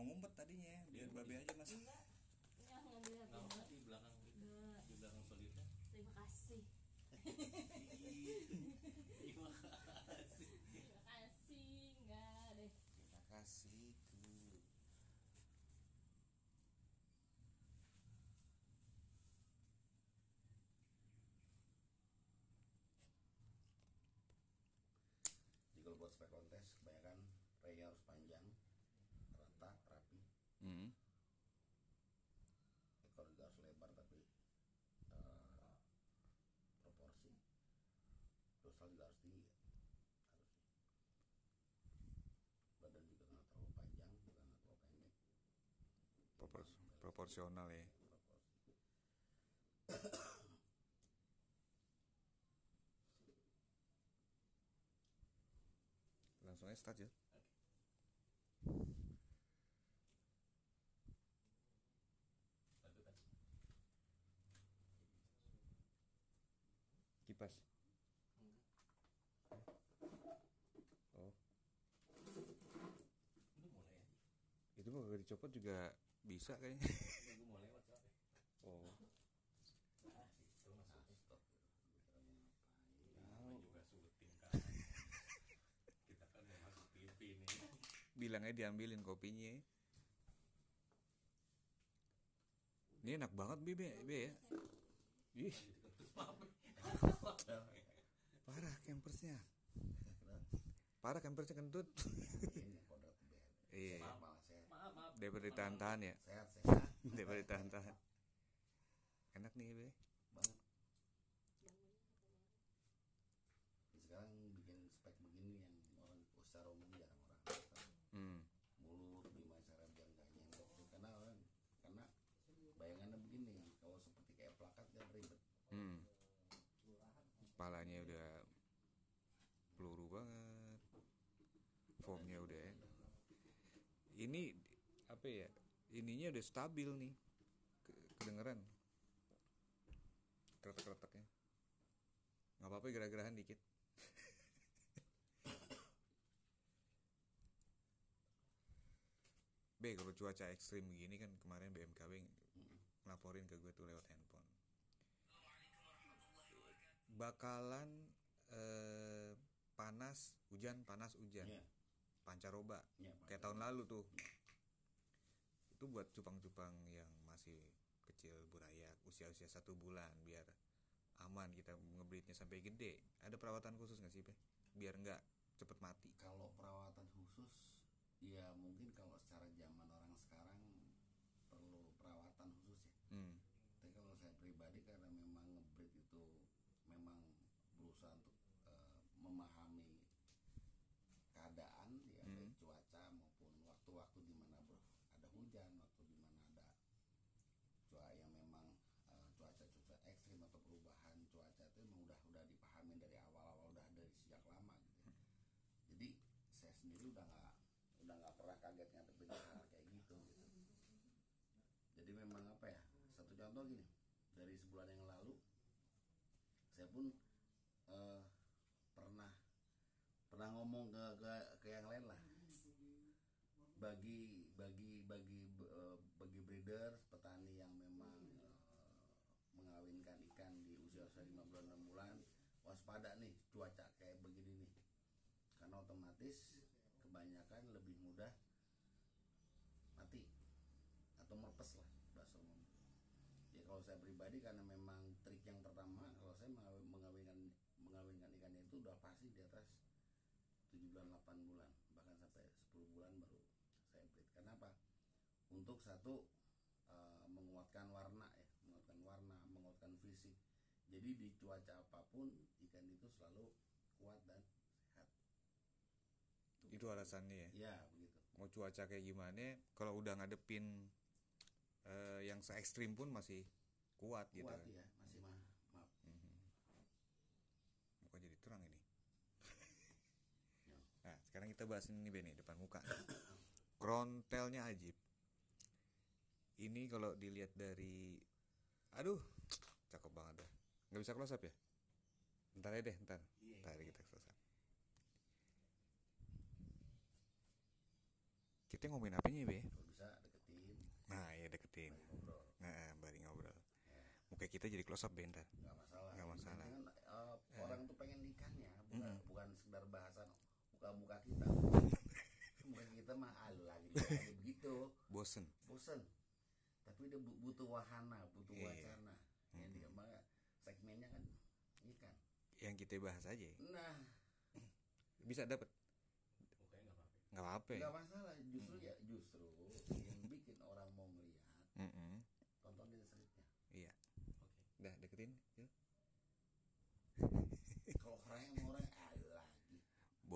enggak enggak ngambil nggak HP apa di belakang enggak di belakang solidnya terima kasih. Terima kasih. Terima kasih enggak deh. Terima kasih jadi kalau buat spek kontes kebanyakan raynya harus panjang rata rapi hmm. ekor juga harus lebar tapi eh, proporsi dorsal juga harus tinggi harus badan juga nggak terlalu panjang juga nggak terlalu pendek. Propor- proporsional ya. Langsung aja start ya. Kipas enggak oh ini mau lewat itu mah kalau dicopot juga bisa kayaknya. Ini gue mau lewat soalnya oh. Ah itu maksudnya. Stop. Kira mau ngapain Nama juga syuting kan kita kan mau masuk TV nih. Bilang aja diambilin kopinya. Ini enak banget bi be, be ya. ih. Terus maaf parah campersnya. Parah campersnya kentut ini kodrat bed iya malah sehat maaf maaf daripada ditahan-tahan ya? Sehat sehat daripada ditahan-tahan. Enak nih be banget sekarang bikin spek begini yang orang secara umum jarang orang hmm. mulut gimana cara biar nggak nyenggok karena orang karena bayangannya begini kalau seperti kayak plakat kan ribet Hmm. Kepalanya udah peluru banget. Formnya udah enak. Ini apa ya? Ininya udah stabil nih. Ke- Kedengeran. Kretek-kreteknya. Nggak apa-apa gerah-gerahan dikit. B kalau cuaca ekstrim begini kan kemarin BMKW ngelaporin ke gue tuh lewat handphone bakalan eh, panas hujan panas hujan Iya. pancaroba Iya, kayak tahun lalu tuh itu buat cupang-cupang yang masih kecil burayak usia-usia satu bulan biar aman kita ngebreednya sampai gede. Ada perawatan khusus nggak sih biar nggak cepet mati. Kalau perawatan khusus ya mungkin kalau secara zaman orang sekarang perlu perawatan khusus ya hmm. tapi kalau saya pribadi karena memang ngebreed itu memang berusaha untuk eh, memahami keadaan ya Hmm. baik cuaca maupun waktu-waktu di mana bro ada hujan waktu di mana ada cuaca yang memang eh, cuaca-cuaca ekstrim atau perubahan cuaca itu memang udah udah dipahami dari awal-awal udah dari sejak lama gitu ya. jadi saya sendiri udah nggak udah nggak kayak gitu gitu. Jadi memang apa ya satu contoh gini dari sebulan yang lalu saya pun eh, pernah pernah ngomong ke, ke ke yang lain lah. Bagi bagi bagi eh, bagi breeder petani yang memang eh, mengawinkan ikan di usia usia lima bulan enam bulan waspada nih cuaca kayak begini nih. Karena otomatis kebanyakan lebih mudah atau merpes lah bahasa umum. Ya kalau saya pribadi karena memang trik yang pertama kalau saya mengawi- mengawinkan mengawinkan ikannya itu udah pasti di atas 7 bulan 8 bulan bahkan sampai 10 bulan baru saya breed kenapa untuk satu eh, menguatkan warna ya menguatkan warna menguatkan fisik. Jadi di cuaca apa pun ikan itu selalu kuat dan sehat. Itu alasannya ya? Ya begitu. Mau cuaca kayak gimana kalau udah ngadepin eh, yang se ekstrim pun masih kuat gitu. Kuat ya masih maaf muka jadi terang ini. Ya. nah sekarang kita bahas ini Benny depan muka krontelnya ajib. Ini kalau dilihat dari aduh cakep banget dah. Nggak bisa close up ya? Ntar aja deh ntar. Iya, ntar kita close up. Kita ngomongin apanya be? kalau bisa deketin. Ngobrol nah baring ngobrol. Muka kita jadi close up bentar nggak masalah. Nggak Yang masalah. kan, eh, orang tuh pengen ikannya bukan bukan sekedar bahasan muka muka kita. Muka kita mah alu lagi begitu. Bosen. Bosen. Tapi dia bu- butuh wahana butuh Iya. wacana. Ya dia mah segmennya kan ikan. Yang kita bahas aja. Nah. Bisa dapat nggak apa-apa. nggak masalah justru ya justru yang bikin orang mau melihat Mm-mm. tontonin stripnya iya Oke. udah deketin Cil. kalau orangnya mau orang alu lagi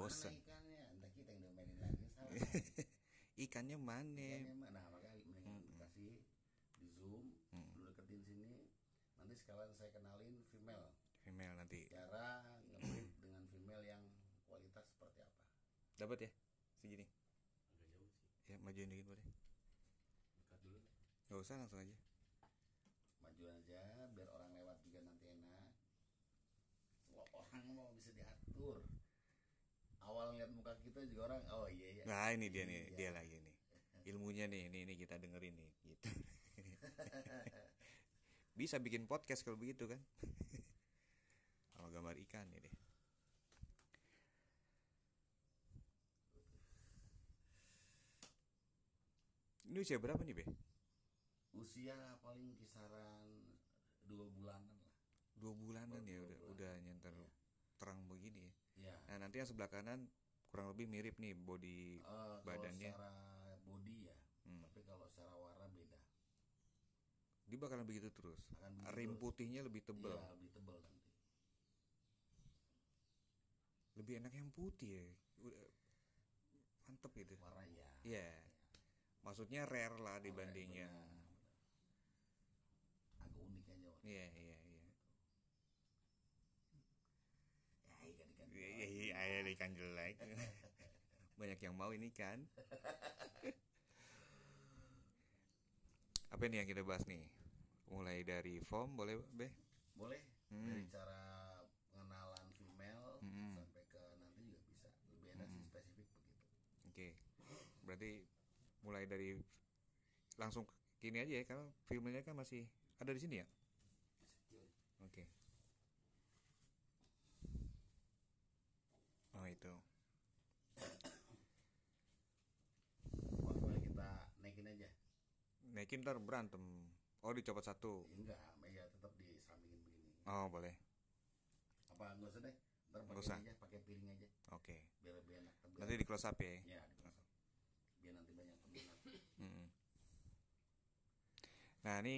bosen. Ikannya entah kita yang domainin lagi salah ikannya mana Ikannya nah makanya mendingan dikasih di zoom Mm. lu deketin sini. Nanti sekalian saya kenalin female. Female nanti. Cara ngebreed dengan female yang kualitas seperti apa. Dapat ya? Segini? Agak jauh sih. ya majuin dikit boleh. Dekat dulu. nggak usah langsung aja. Maju aja biar orang lewat juga nanti enak. Kalau orang mau bisa diatur awal ngeliat muka kita juga orang oh iya iya. Nah ini dia nih Iya. dia lagi nih. Ilmunya nih ini ini kita dengerin nih gitu. Bisa bikin podcast kalau begitu kan? Sama gambar ikan ini deh. Ini usia berapa nih be? Usia paling kisaran dua bulanan lah. Dua bulanan Baru ya dua udah bulan. udah nyentar terang begini ya ya nah nanti yang sebelah kanan kurang lebih mirip nih body kalau badannya. secara body ya Hmm. tapi kalau secara warna beda dia bakalan begitu terus Akan begitu rim terus. putihnya lebih tebal iya lebih tebal nanti lebih enak yang putih ya udah mantep gitu warna ya Iya. Maksudnya rare lah dibandingnya. Agak unik aja Iya, iya, iya. ya ikan ikan Iya, iya, iya, iya, ikan jelek. Banyak yang mau ini kan. Apa nih yang kita bahas nih? Mulai dari form boleh, Be? boleh Hmm. dari cara pengenalan female Hmm. sampai ke nanti juga bisa lebih enak sih spesifik begitu Oke. Berarti mulai dari langsung gini aja ya karena filmnya kan masih ada di sini ya? Oke. Oh, itu. Wah, boleh kita naikin aja Naikin ntar berantem. Oh, dicopot satu. Ya, enggak ya tetap disambingin begini Oh, boleh. apa enggak usah deh ntar Nggak pakai usah. aja pakai piring aja Oke. biar lebih enak Biar- Nanti di close up ya. ya di close up. biar nanti banyak peminat. Nah, ini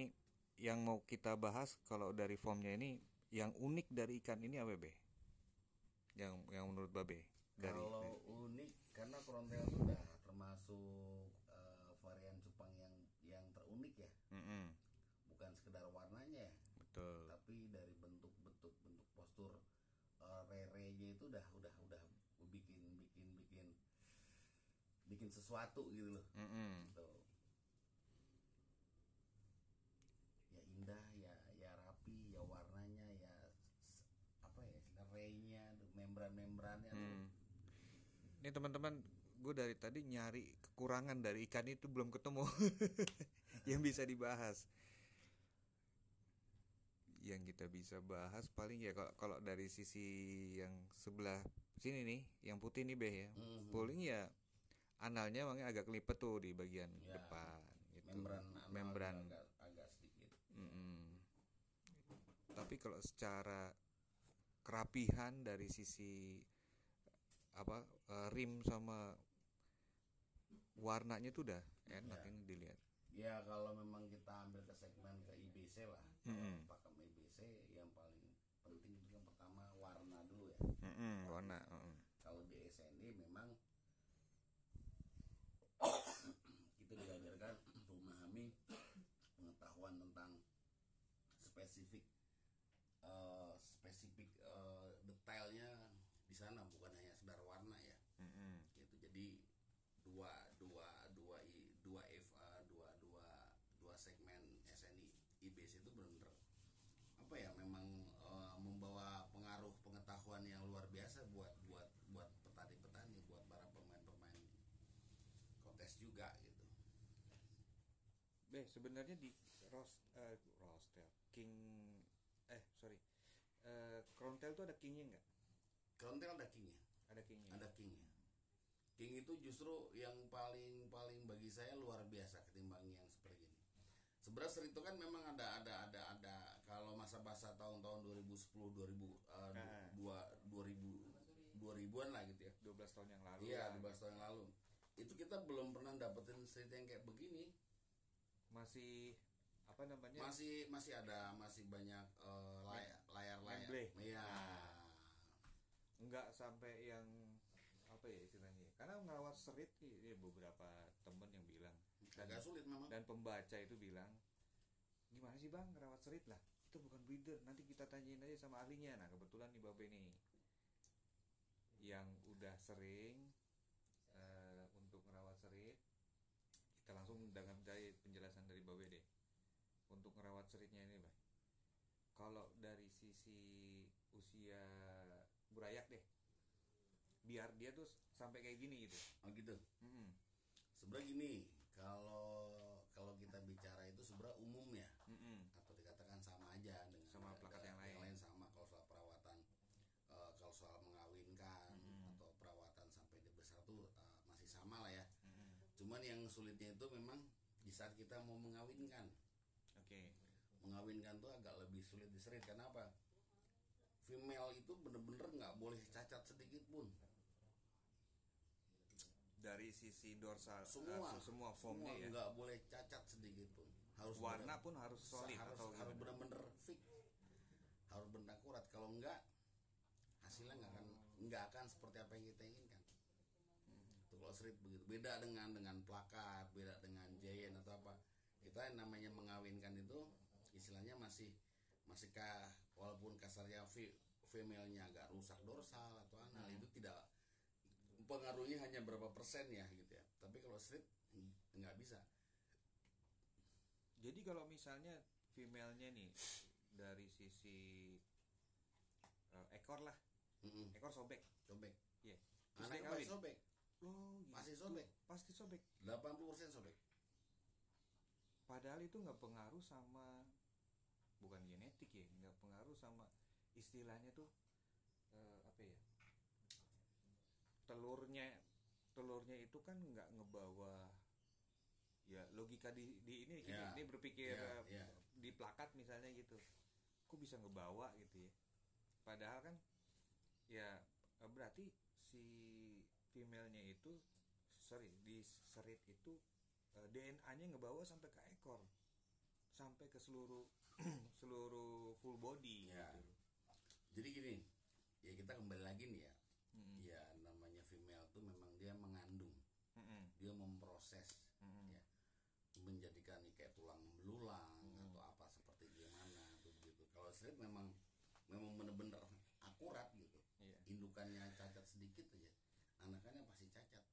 yang mau kita bahas kalau dari formnya ini yang unik dari ikan ini apa, Be? Yang yang menurut Babe dari kalau unik karena korontel itu udah termasuk eh, varian cupang yang yang terunik ya Mm-mm. bukan sekedar warnanya ya Betul. tapi dari bentuk bentuk bentuk postur eh, rere-nya itu udah udah udah bikin bikin bikin bikin sesuatu gitu loh Mm-mm. gitu. ya indah ya ya rapi ya warnanya ya apa ya rere-nya membran-membrannya tuh Hmm. Ini teman-teman, gue dari tadi nyari kekurangan dari ikan itu belum ketemu yang bisa dibahas. Yang kita bisa bahas paling ya kalau kalau dari sisi yang sebelah sini nih, yang putih nih beh ya, Mhm. paling ya analnya makanya agak kelipet tuh di bagian Ya. depan. Gitu. membran membran. agak, agak sedikit Mm-mm. Tapi kalau secara kerapihan dari sisi apa eh, rim sama warnanya tuh udah enak Ya. ini dilihat. ya kalau memang kita ambil ke segmen ke IBC lah kalau Mm-mm. pakem IBC yang paling penting itu kan pertama warna dulu ya Mm-mm, warna. mm-mm. kalau di SNI memang kita diajarkan untuk memahami pengetahuan tentang spesifik eh, spesifik eh, detailnya di sana bukan hanya sekedar warna ya Mm-mm. gitu jadi dua dua dua i- dua FA dua dua dua segmen SNI IBC itu benar-benar apa ya memang eh, membawa pengaruh pengetahuan yang luar biasa buat buat buat petani-petani Beh, sebenarnya di roast eh, roastel king eh sorry. Eh krontel tuh ada kingnya nggak? Krontel ada kingnya. Ada kingnya. Ada kingnya. King itu justru yang paling paling bagi saya luar biasa ketimbang yang seperti ini. Sebenarnya itu kan memang ada ada ada ada. Kalau masa-masa tahun-tahun 2010 2000 eh, Nah. dua 2000 2000-an lah gitu ya. 12 tahun yang lalu iya lah. 12 tahun yang lalu. Itu kita belum pernah dapetin street yang kayak begini masih apa namanya? Masih masih ada masih banyak eh, layar layar layar iya. Nggak sampai yang apa ya istilahnya? Karena ngerawat street ini beberapa temen yang bilang. Dan, agak sulit memang. dan pembaca itu bilang gimana sih bang ngerawat street lah? Itu bukan breeder. Nanti kita tanyain aja sama ahlinya. Nah kebetulan nih babe nih yang udah sering eh, untuk ngerawat serit kita langsung dengan dari penjelasan dari babe deh seritnya ini bang kalau dari sisi usia burayak deh biar dia tuh sampai kayak gini gitu oh gitu Mm-mm. sebenarnya gini kalau kalau kita bicara itu sebenarnya umum ya Mm-mm. atau dikatakan sama aja dengan Sama plakat yang lain. sama kalau soal perawatan eh, kalau soal mengawinkan atau perawatan sampai dia besar tuh eh, masih sama lah ya Mm-mm. cuman yang sulitnya itu memang di saat kita mau mengawinkan mengawinkan tuh agak lebih sulit diserit. Kenapa female itu bener-bener nggak boleh cacat sedikit pun. Dari sisi dorsal semua. eh, semua formnya semua ya? nggak boleh cacat sedikit pun. Harus warna bener- pun harus solid harus, atau harus bener-bener fix. Harus benar akurat. Kalau enggak hasilnya nggak akan nggak akan seperti apa yang kita inginkan. Tuh kalau street begitu. Beda dengan dengan plakat beda dengan giant atau apa. Kita yang namanya mengawinkan itu istilahnya masih masih kah walaupun kasarnya fe- female-nya agak rusak dorsal atau anal itu tidak pengaruhnya hanya berapa persen ya gitu ya tapi kalau street nggak bisa Jadi kalau misalnya female-nya nih dari sisi eh, ekor lah, Mm-mm. ekor sobek. sobek Iya. Terus anak kawin. sobek Oh, pasti gitu. sobek Pasti sobek. 80% sobek Padahal itu nggak pengaruh sama bukan genetik ya, nggak pengaruh sama istilahnya tuh eh, apa ya? Telurnya telurnya itu kan nggak ngebawa ya logika di, di ini gini, Ya. ini berpikir eh, ya. di plakat misalnya gitu kok bisa ngebawa gitu ya padahal kan ya eh, berarti si female-nya itu sorry di serit itu eh, DNA-nya ngebawa sampai ke ekor sampai ke seluruh seluruh full body Ya. gitu. jadi gini ya kita kembali lagi nih ya Mm-mm. ya namanya female tuh memang dia mengandung Mm-mm. dia memproses Mm-mm. ya menjadikan nih kayak tulang belulang atau apa seperti gimana tuh begitu kalau straight memang memang bener-bener akurat gitu Iya. indukannya cacat sedikit aja anakannya pasti cacat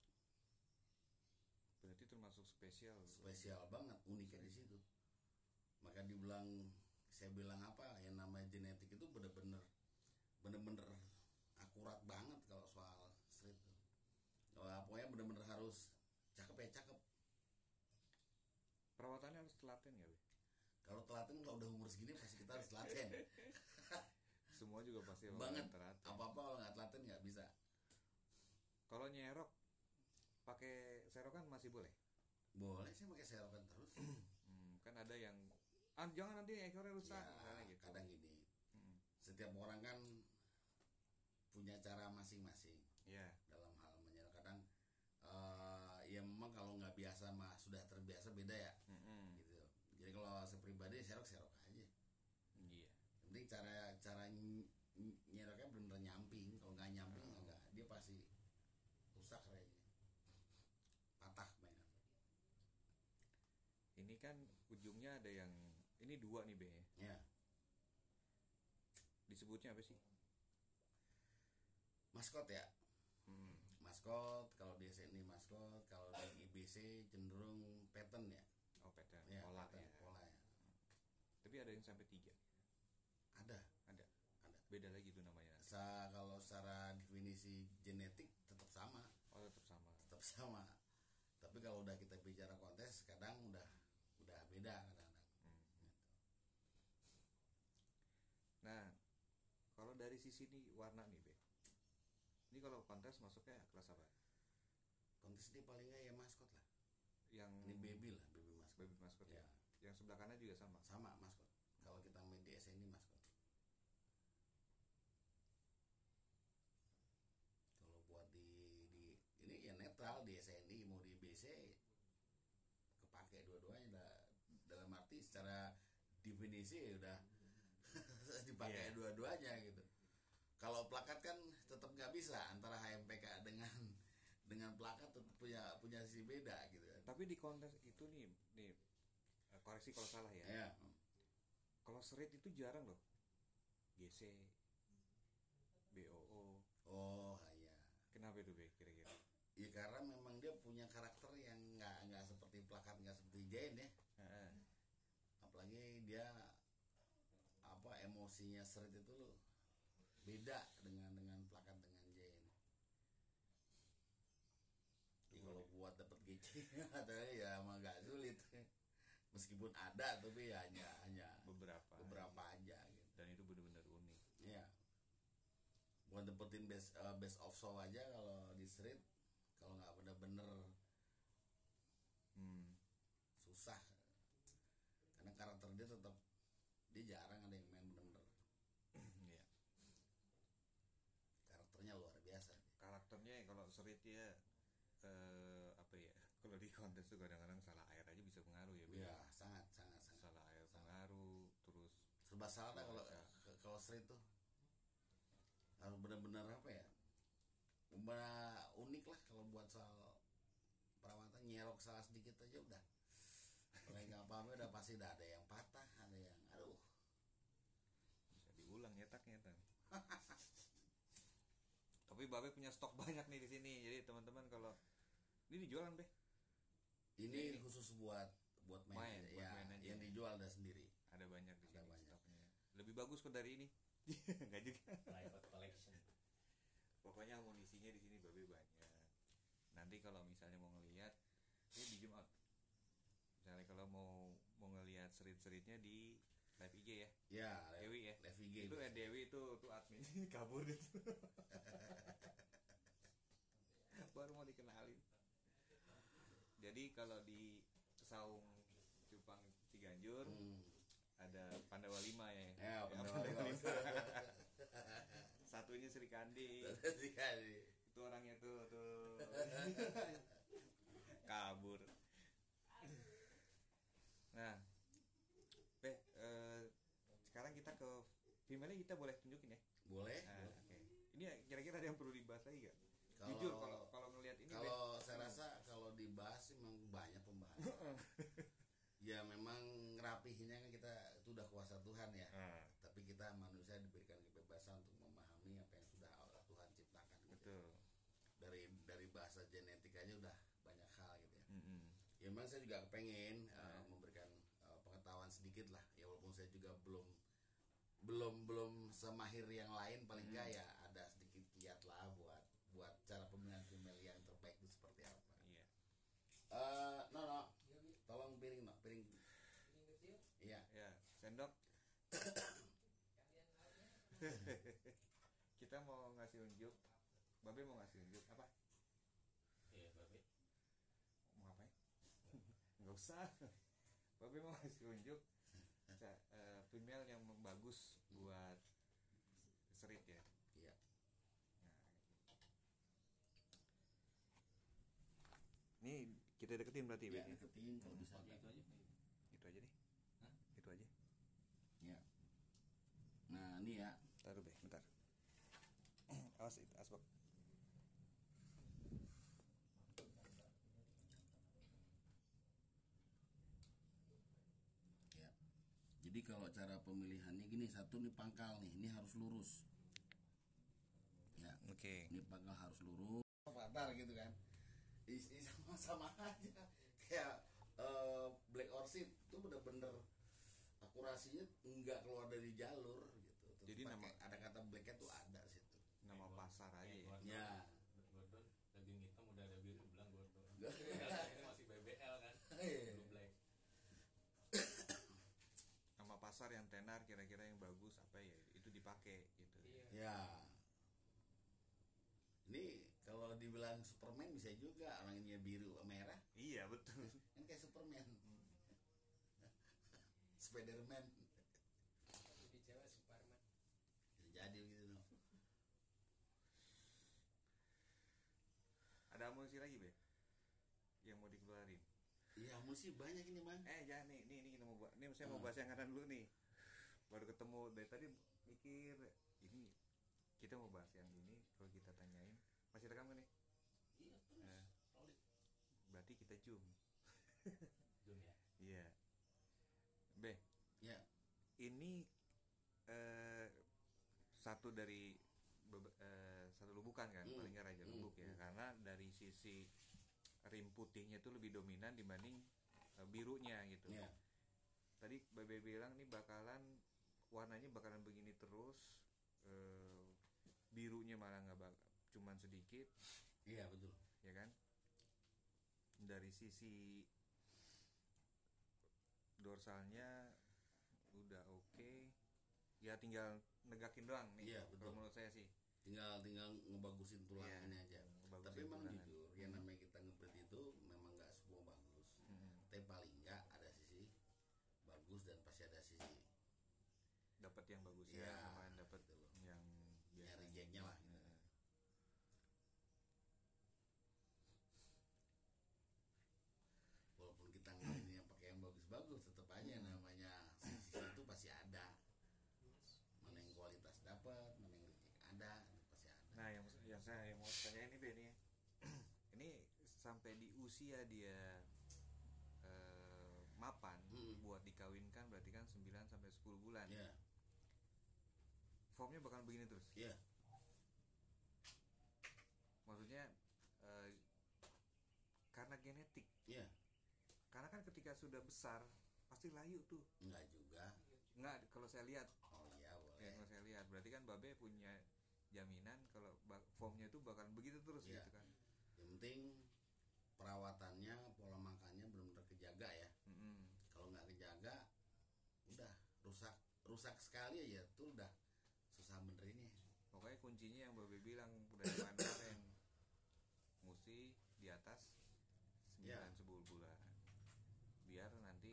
berarti termasuk spesial spesial banget uniknya di situ maka dibilang saya bilang apa yang namanya genetik itu bener-bener bener-bener akurat banget kalau soal street Wah, pokoknya bener-bener harus cakep ya cakep. Perawatannya harus telaten ya kalau telaten kalau udah umur segini pasti kita harus telaten. Semua juga pasti banget. telaten. Apa apa kalau nggak telaten nggak bisa. Kalau nyerok pakai serokan masih boleh? Boleh sih pakai serokan terus Hmm, kan ada yang ah, jangan nanti ekornya rusak. Ya gitu. kadang gini. Hmm. setiap orang kan punya cara masing-masing ya dalam hal menyerok kadang eh, ya memang kalau nggak biasa mah sudah terbiasa beda ya. Mm-mm. gitu. Jadi kalau saya pribadi serok serok aja. Iya. Yang penting cara cara ny- ny- nyeroknya bener nyamping. Kalau nggak nyamping enggak dia pasti rusak kayaknya. Patah mainan. Ini kan ujungnya ada yang ini dua nih be. Ya disebutnya apa sih? Maskot ya? Hmm. maskot kalau di SNI maskot kalau di IBC cenderung pattern ya. Oh pattern. Ya pola pattern, ya. pola ya. Tapi ada yang sampai tiga. Ada. Ada. Ada. Beda lagi tuh namanya. Sa kalau secara definisi genetik tetap sama. Oh tetap sama. Tetap sama. Tapi kalau udah kita bicara kontes kadang udah udah beda kadang-kadang Hmm. Gitu. Nah, nih warna nih, Be. Ini kalau kontes masuknya kelas apa? kontes ini paling nggak ya maskot lah Yang ini baby lah baby maskot baby maskot ya. ya Yang sebelah kanan juga sama. sama maskot kalau kita main di SNI maskot kalau buat di di ini ya netral di SNI mau di BC kepake dua-duanya dalam arti secara definisi ya udah dipakai Iya. dua-duanya gitu kalau plakat kan tetap nggak bisa antara HMPK dengan dengan plakat tetap punya punya sisi beda gitu kan Tapi di kontes itu nih, nih eh, koreksi kalau salah ya. ya Kalau serit itu jarang loh. GC, BOO. oh ya Kenapa itu, Be? Kira-kira? Ya karena memang dia punya karakter yang nggak nggak seperti plakat nggak seperti Jain ya. Apalagi dia apa emosinya seret itu loh beda dengan dengan plakat dengan Jain. Ya, kalau buat dapat GC ada ya emang nggak sulit. Meskipun ada tapi ya hanya hanya Beberapa. beberapa aja gitu. Dan itu benar-benar unik. Iya. Buat dapetin best eh, best of show aja kalau di street kalau nggak bener-bener Hmm. susah karena karakter dia tetap dia jarang ada yang main bener-bener Iya. karakternya luar biasa Karakternya ya kalau serit ya eh apa ya? Kalau di kontes tuh kadang-kadang salah air aja bisa pengaruh ya, ya sangat sangat sangat Salah air pengaruh, terus serba salah dah kalau Iya. kalau street tuh harus benar-benar apa ya benar unik lah kalau buat soal perawatan nyerok salah sedikit aja udah kalau nggak apa-apa udah pasti udah ada yang patah ada yang aduh bisa diulang nyetak-nyetak. Tapi Babe punya stok banyak nih di sini. Jadi teman-teman kalau ini dijualan, Be. ini Ini- khusus buat buat main, Main, buat ya main aja. yang dijual ada sendiri Ada banyak di Ada sini banyak. stoknya. Lebih bagus kok dari ini. Enggak juga. private collection Pokoknya amunisinya di sini Babe banyak. Nanti kalau misalnya mau ngelihat ini di Jumat. Misalnya kalau mau mau ngelihat serit-seritnya di live IG ya. ya Dewi ya. live IG Itu ya Dewi itu tuh admin kabur itu. Baru mau dikenalin. Jadi kalau di Saung Cupang Ciganjur Hmm. ada Pandawa 5 ya. Ya, Pandawa Pandawa lima. lima. Satunya Sri Kandi. Itu orangnya tuh tuh kabur nah Beh, eh, sekarang kita ke female kita boleh tunjukin ya boleh nah, boleh. oke ini kira-kira ada yang perlu dibahas lagi gak Kalau- jujur kalau kalau ngelihat ini Beh, kalau saya rasa kalau dibahas sih memang banyak ya memang ngerapihinnya kan kita itu udah kuasa Tuhan ya nah, tapi kita manusia diberikan kebebasan untuk memahami apa yang sudah Allah Tuhan ciptakan gitu. betul dari dari bahasa genetik aja udah banyak hal gitu ya Mm-mm. ya memang saya juga kepengen uh, Ah. memberikan uh, pengetahuan sedikit lah ya walaupun saya juga belum belum belum semahir yang lain paling Hmm. ya ada sedikit kiat lah buat buat cara pemilihan female yang terbaik itu seperti apa iya Eh, no no tolong piring no piring iya ya sendok kita mau ngasih unjuk. Babe mau ngasih unjuk apa? Iya babe. Mau ngapain? Nggak usah. Babe mau ngasih unjuk. Eh, female yang bagus buat serit ya? Iya. Nah, ini kita deketin berarti Be, ya? deketin kalau bisa Pakai itu aja. Itu aja deh. Hah? itu aja. Ya nah ini ya taruh be bentar awas itu asbak ya jadi kalau cara pemilihannya gini satu nih pangkal nih ini harus lurus. Ya oke. ini pangkal harus lurus. Fatar gitu kan. Isi sama sama aja. Kayak eh, black orchid itu bener-bener akurasinya nggak keluar dari jalur gitu. Tetep Jadi nama- ada kata blacknya tuh ada situ. nama pasar aja ya. Ya. godon daging hitam udah ada biru bilang godon Godon. ini masih BBL kan Iya. belum black pasar yang tenar kira-kira yang bagus apa ya itu dipakai gitu. Iya. ya. Ini kalau dibilang Superman bisa juga orangnya biru merah. Iya betul. Kan kayak Superman. Spiderman. Tapi di Jawa Suparman. bisa jadi gitu no. ada amunisi lagi be? Yang mau dikeluarin? Iya mesti banyak ini bang. Eh jangan nih nih, nih kita mau bahas ini saya mau bahas yang kanan dulu nih dari tadi mikir ini kita mau bahas yang ini kalau kita tanyain masih rekam kan nih? Iya terus. Eh. berarti kita zoom. Jun ya? Iya. Be ya. ini eh, satu dari bebe- eh, satu lubukan kan Hmm. paling nggak raja Hmm. lubuk ya. Hmm. karena dari sisi rim putihnya itu lebih dominan dibanding eh, birunya gitu. Ya. Tadi Bebe bilang nih bakalan warnanya bakalan begini terus eh, birunya malah nggak bak cuman sedikit. Iya betul. Ya kan? Dari sisi dorsalnya udah oke. Ya tinggal negakin doang nih Iya, kalau betul. menurut saya sih. Tinggal tinggal ngebagusin tulang Iya, aja. tapi memang tulangan. jujur yang namanya kita ngebreed itu memang nggak semua bagus Mm-mm. tapi paling nggak ada sisi bagus dan pasti ada sisi bagus ya yang dapat gitu loh. yang ya biasa rejectnya lah gitu. Nah, walaupun kita ngelain yang pakai yang bagus-bagus tetap aja namanya sisi itu pasti ada mana yang kualitas dapat mana yang ada itu pasti ada Nah, yang yang saya yang mau tanya ini Ben ya. ini sampai di usia dia eh, mapan Mm. buat dikawinkan berarti kan 9 sampai 10 bulan. ya Formnya bakal begini terus. ya Maksudnya eh, karena genetik. ya Karena kan ketika sudah besar pasti layu tuh. enggak juga Enggak, kalau saya lihat oh iya boleh kalau saya lihat berarti kan Babe punya jaminan kalau formnya itu bakalan begitu terus Iya. gitu kan. yang penting perawatannya pola makannya benar-benar kejaga ya Mm-mm. kalau nggak kejaga udah rusak rusak sekali aja tuh udah kuncinya yang Babe bilang udah zaman kemarin mesti di atas 9 Ya. 10 bulan. Biar nanti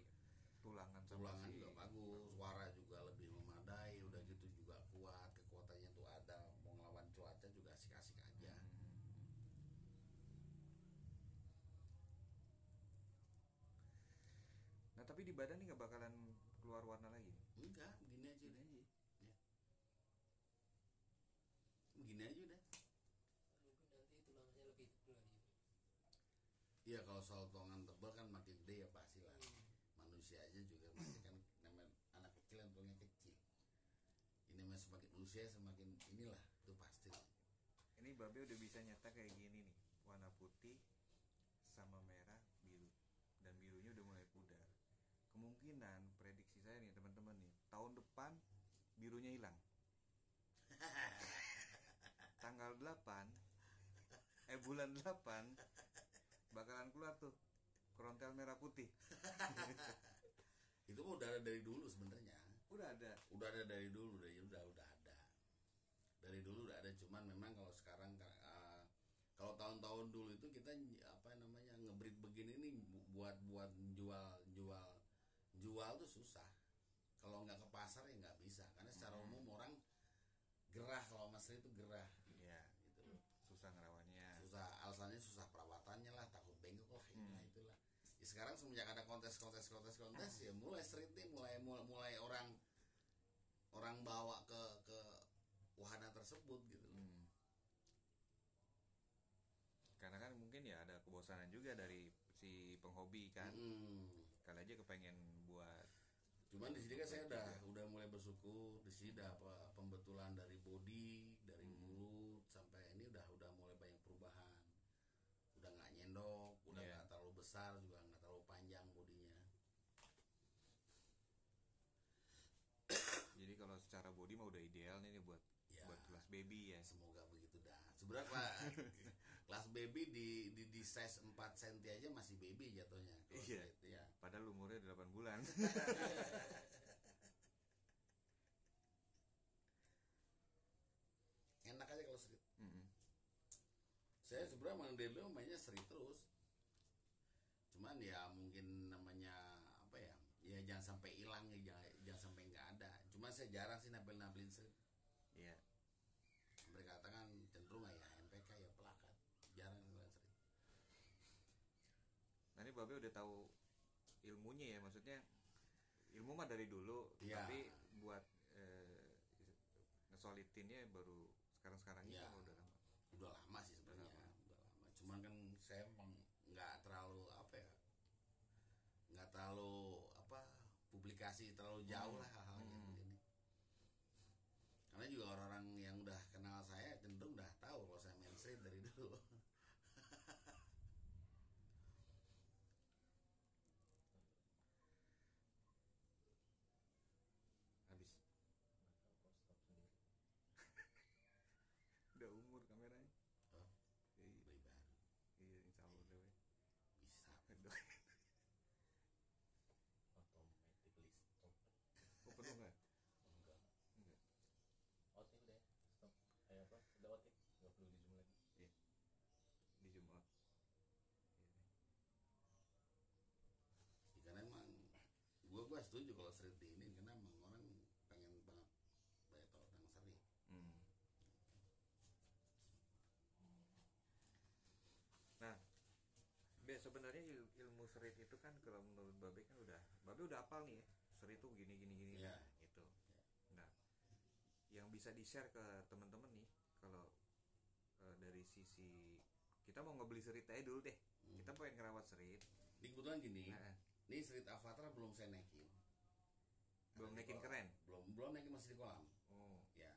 tulangan sama tulangan si- juga bagus suara juga lebih memadai udah gitu juga kuat kekuatannya tuh ada mau ngelawan cuaca juga asik-asik aja Hmm. Nah, tapi di badan nih nggak bakalan keluar warna lagi. enggak begini aja deh ya. Begini aja udah Mungkin nanti tulangannya lebih tebal lagi. iya kalau soal tulangan tebal kan makin gede ya pasti lah manusia aja juga masih kan namanya anak kecil yang tulangnya kecil ini mah semakin usia semakin inilah itu pasti Ini Babe udah bisa nyata kayak gini nih, warna putih sama merah biru dan birunya udah mulai pudar. Kemungkinan prediksi saya nih teman-teman nih, tahun depan birunya hilang. Tanggal 8 eh bulan 8 bakalan keluar tuh kerontel merah putih. itu mah udah ada dari dulu sebenarnya Udah ada. udah ada dari dulu dari udah udah ada dari dulu udah ada cuman memang kalau sekarang uh, kalau tahun-tahun dulu itu kita apa namanya ngebreed begini nih bu- buat buat jual jual jual tuh susah kalau nggak ke pasar ya nggak bisa karena secara Hmm. umum orang gerah kalau mas itu gerah Ya, gitu loh susah ngerawannya. susah alasannya susah perawatannya lah takut bengkok lah Hmm. itulah ya, sekarang semenjak ada kontes kontes kontes kontes ya mulai street nih mulai mulai, mulai orang orang bawa ke ke wahana tersebut gitu loh. Hmm. Karena kan mungkin ya ada kebosanan juga dari si penghobi kan. Mm. Kali aja kepengen buat cuman di sini kan saya udah udah mulai bersyukur di sini udah apa pembetulan dari body besar juga nggak terlalu panjang bodinya. Jadi kalau secara body mah udah ideal nih, buat ya, buat kelas baby ya. semoga begitu dah. Seberapa kelas baby di, di di size 4 cm aja masih baby jatuhnya iya. ya. Padahal umurnya 8 bulan. Enak aja kalau street mm -hmm. saya sebenarnya emang dari mainnya street terus cuman ya mungkin namanya apa ya ya jangan sampai hilang ya jangan, jangan sampai nggak ada cuma saya jarang sih nampil nampilin street Iya. mereka katakan cenderung ya MPK ya pelakat jarang nampilin street Nah ini Babe udah tahu ilmunya ya, maksudnya ilmu mah dari dulu, Iya. tapi buat eh, ngesolitinnya baru sekarang-sekarang ini Iya. kan udah lama. udah lama sih sebenarnya udah lama cuman kan saya emang nggak terlalu apa ya nggak terlalu apa publikasi terlalu jauh lah hal-hal yang Hmm. begini karena juga orang-orang yang udah kenal saya cenderung udah tahu kalau saya main street dari dulu Habis. udah umur kameranya. Oh, Iya, beli baru iya insya Allah deh. weh. bisa Aduh. automatically stop Oh penuh nggak? enggak Enggak. outing deh stop kayak apa udah outing nggak perlu di zoom lagi Di zoom out. Ya, karena emang gua setuju kalau di ini karena emang orang pengen banget banyak tahu tentang street Hmm. Nah, Be sebenarnya il- ilmu serit itu kan kalau menurut Babe kan udah Babe udah hafal nih ya. Serit itu gini gini gini Iya. nah, gitu. Nah, yang bisa di-share ke teman-teman nih kalau eh, dari sisi kita mau ngebeli serit aja dulu deh. Kita pengen ngerawat serit. ini kebetulan gini Nah, ini street avatar belum saya naikin belum naikin kolam. keren. belum belum naikin masih di kolam Oh, ya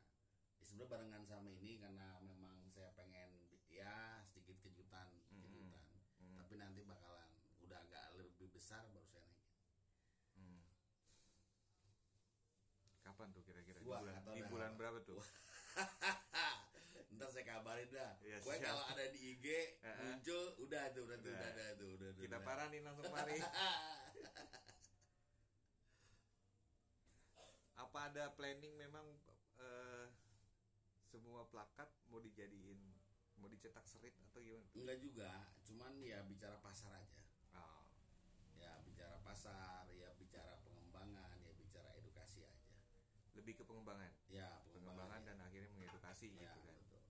Ya, sebenarnya barengan sama ini karena memang saya pengen ya sedikit kejutan kejutan Hmm. tapi nanti bakalan udah agak lebih besar baru saya naikin hmm. Kapan tuh kira-kira? Di bulan, di bulan berapa tuh? ntar saya kabarin dah Ya, siap. kalau ada di IG muncul udah tuh udah tuh Udah. udah ada tuh udah tuh, Kita udah. paranin langsung mari. Apa ada planning memang eh, semua plakat mau dijadiin mau dicetak serit atau gimana? enggak juga cuman ya bicara pasar aja Oh, ya bicara pasar ya bicara pengembangan ya bicara edukasi aja lebih ke pengembangan, ya pengembangan pengembangan dan akhirnya mengedukasi ya, gitu kan. betul.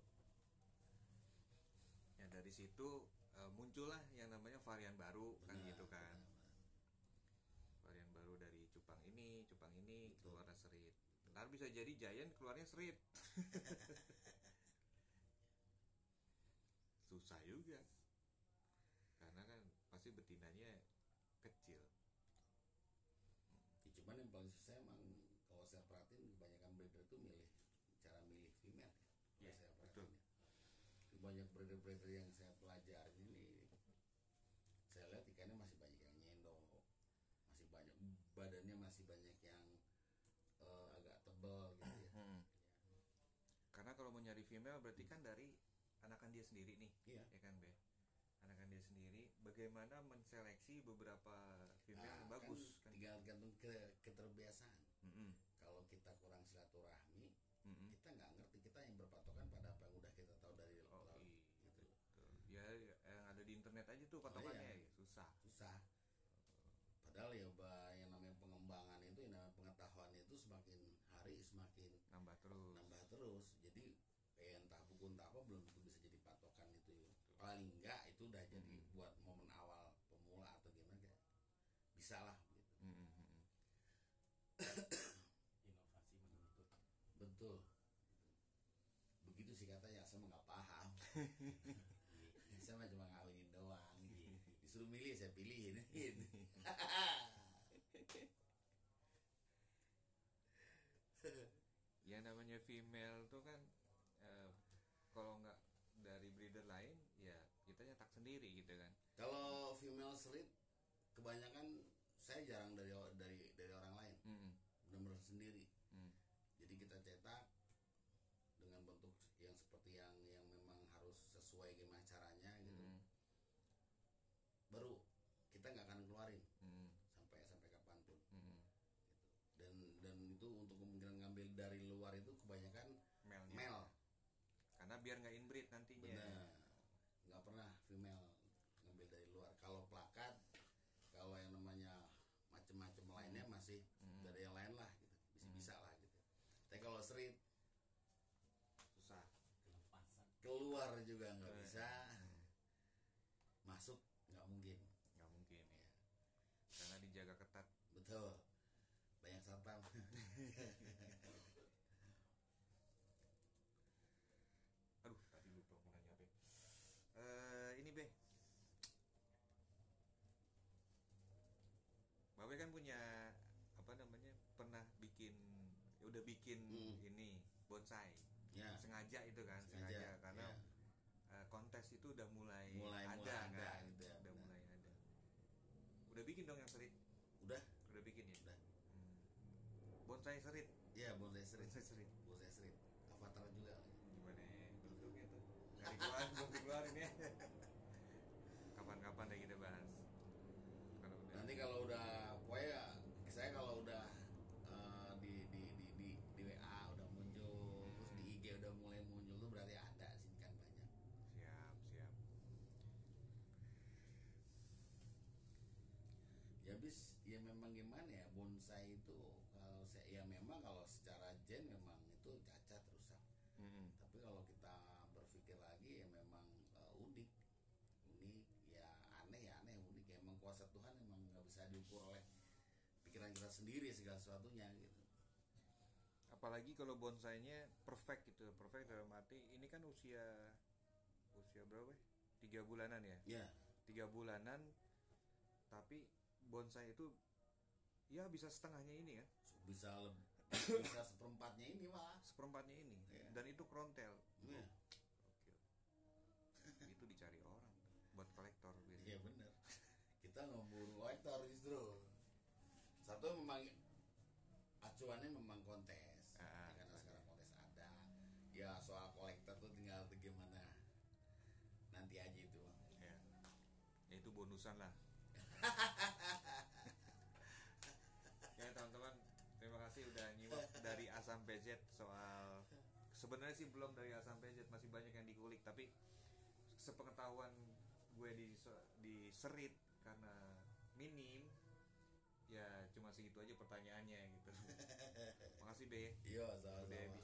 Ya dari situ eh, muncullah yang namanya varian baru kan Benar, gitu kan. benar, Varian baru dari cupang ini, cupang ini Betul. keluar serit. Ntar bisa jadi Giant keluarnya serit. Susah juga. Karena kan pasti betinanya kecil. Ya, cuman yang paling susah emang kalau saya perhatiin kebanyakan breeder tuh milih cara milih female ya. Iya, saya perhatiin ya. Banyak breeder-breeder yang saya pelajari ini saya lihat ikannya masih banyak yang nyendo masih banyak badannya masih banyak yang eh, agak tebal gitu ya Nyari female berarti kan dari anakan dia sendiri nih, Iya. ya kan Be? Anakan dia sendiri, bagaimana menseleksi beberapa female yang Nah, bagus kan kan? tinggal gantung ke keterbiasaan Mm-mm, kalau kita kurang silaturahmi mm-mm. kita nggak ngerti kita yang berpatokan pada apa yang udah kita tahu dari Oh laut iya, gitu betul. Ya yang ada di internet aja tuh patokannya iya. ya, susah. susah padahal ya bah, yang namanya pengembangan itu yang namanya pengetahuan itu semakin hari semakin Nambah terus. nambah terus buku entah apa belum tentu bisa jadi patokan itu paling enggak itu udah jadi buat momen awal pemula atau gimana kayak bisa lah gitu. Mm-mm. inovasi menuntut. Betul. Begitu sih katanya saya mah nggak paham. Saya mah cuma ngawinin doang. Disuruh milih saya pilihin yang namanya female tuh kan eh, kalau nggak dari breeder lain ya kita nyetak sendiri gitu kan kalau kebanyakan saya jarang dari dari dari orang lain Mm-mm. benar-benar sendiri Mm. jadi kita cetak dengan bentuk yang seperti yang yang memang harus sesuai gimana caranya gitu Mm. baru kita nggak akan keluarin Mm. sampai sampai kapan pun Mm. dan dan itu untuk kemungkinan ngambil dari luar itu kebanyakan male karena biar female ngambil dari luar kalau plakat kalau yang namanya macem-macem lainnya masih dari yang lain lah gitu bisa bisa lah gitu tapi kalau street susah Kelepasan. keluar juga nggak Eh. bisa masuk nggak mungkin nggak mungkin ya karena dijaga ketat betul banyak satpam aduh tadi lupa mau nanya apa ya. Eh, ini be Babe kan punya apa namanya pernah bikin ya udah bikin Hmm. ini bonsai. Ya. Sengaja itu kan sengaja, sengaja. karena ya. kontes itu udah mulai, Mulai- ada mulai ada kan gitu. ya, udah. benar. mulai ada. Udah bikin dong yang serit udah? Udah bikin ya? Udah. Hmm. bonsai serit ya bonsai street bonsai serit bonsai street avatar juga gimana ya bentuknya tuh? Nggak dikeluarin belum dikeluarin ya. Kapan-kapan deh kita bahas. Kalau udah nanti kalau udah pokoknya saya kalau udah eh, di, di di di di WA udah muncul terus di IG udah mulai muncul tuh berarti ada sih kan banyak siap siap ya bis ya memang gimana ya bonsai itu kalau saya ya memang kalau secara gen memang itu cacat rusak. Mm-mm. tapi kalau kita berpikir lagi ya memang eh, unik. Unik ya aneh ya aneh unik. Ya emang kuasa Tuhan emang nggak bisa diukur oleh pikiran kita sendiri segala sesuatunya gitu. Apalagi kalau bonsainya perfect gitu perfect dalam arti ini kan usia usia berapa ya? tiga bulanan ya? Ya tiga bulanan tapi bonsai itu ya bisa setengahnya ini ya. Bisa bisa seperempatnya ini malah seperempatnya ini. Iya. dan itu krontel. Iya. Gokil. itu dicari orang buat kolektor gitu iya bener. Kita ngeburu kolektor justru. Satu memang acuannya memang kontes. Ah, Ya, karena sekarang kontes ada. Ya soal kolektor tuh tinggal bagaimana nanti aja itu ya. ya itu bonusan lah ya teman-teman terima kasih udah nyimak dari A sampai Z soal sebenarnya sih belum dari A sampai Z masih banyak yang dikulik tapi sepengetahuan gue di di serit karena minim ya cuma segitu aja pertanyaannya gitu. Makasih be. Iya sama-sama